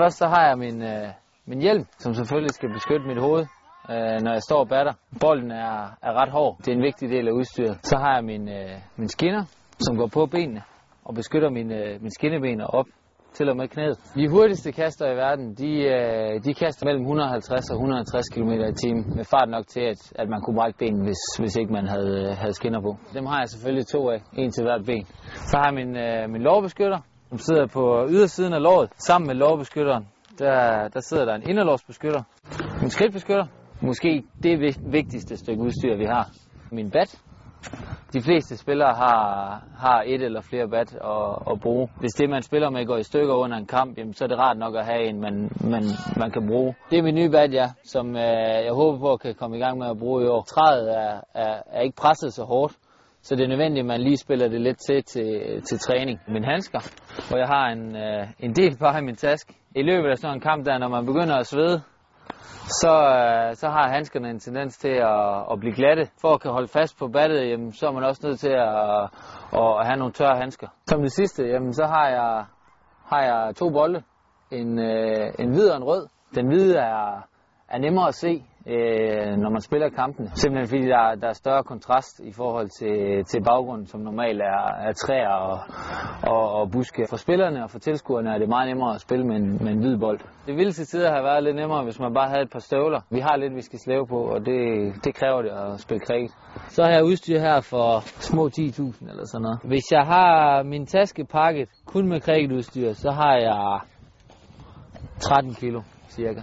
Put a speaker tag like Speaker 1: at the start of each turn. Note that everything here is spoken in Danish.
Speaker 1: Først så har jeg min, øh, min hjelm, som selvfølgelig skal beskytte mit hoved, øh, når jeg står og batter. Bolden er, er ret hård. Det er en vigtig del af udstyret. Så har jeg min, øh, min skinner, som går på benene og beskytter min, øh, min skinneben op til og med knæet. De hurtigste kaster i verden, de, øh, de kaster mellem 150 og 160 km i timen med fart nok til, at, at man kunne brække benen, hvis, hvis ikke man havde, øh, havde skinner på. Dem har jeg selvfølgelig to af, en til hvert ben. Så har jeg min, øh, min lårbeskytter, som sidder på ydersiden af låret. Sammen med lårbeskytteren, der, der sidder der en inderlårsbeskytter. Min skridtbeskytter, måske det vigtigste stykke udstyr, vi har. Min bat, de fleste spillere har, har et eller flere bat at, at bruge. Hvis det, man spiller med, går i stykker under en kamp, jamen, så er det rart nok at have en, man, man, man kan bruge. Det er min nye bat, ja, som øh, jeg håber på at kan komme i gang med at bruge i år. Træet er, er, er ikke presset så hårdt, så det er nødvendigt, at man lige spiller det lidt til til, til træning. Min handsker, hvor jeg har en, øh, en del bare i min taske. I løbet af sådan en kamp der, når man begynder at svede, så, øh, så har handskerne en tendens til at, at blive glatte. For at kan holde fast på battet, jamen, så er man også nødt til at, at have nogle tørre handsker. Som det sidste, jamen, så har jeg, har jeg to bolde. En, øh, en hvid og en rød. Den hvide er, er nemmere at se, øh, når man spiller kampen. Simpelthen fordi der, der er større kontrast i forhold til, til baggrunden, som normalt er, er træer og, og, og buske. For spillerne og for tilskuerne er det meget nemmere at spille med en, med en hvid bold. Det ville til tider have været lidt nemmere, hvis man bare havde et par støvler. Vi har lidt, vi skal slæve på, og det, det kræver det at spille kriget. Så har jeg udstyr her for små 10.000 eller sådan noget. Hvis jeg har min taske pakket kun med kriketudstyr, så har jeg 13 kilo cirka.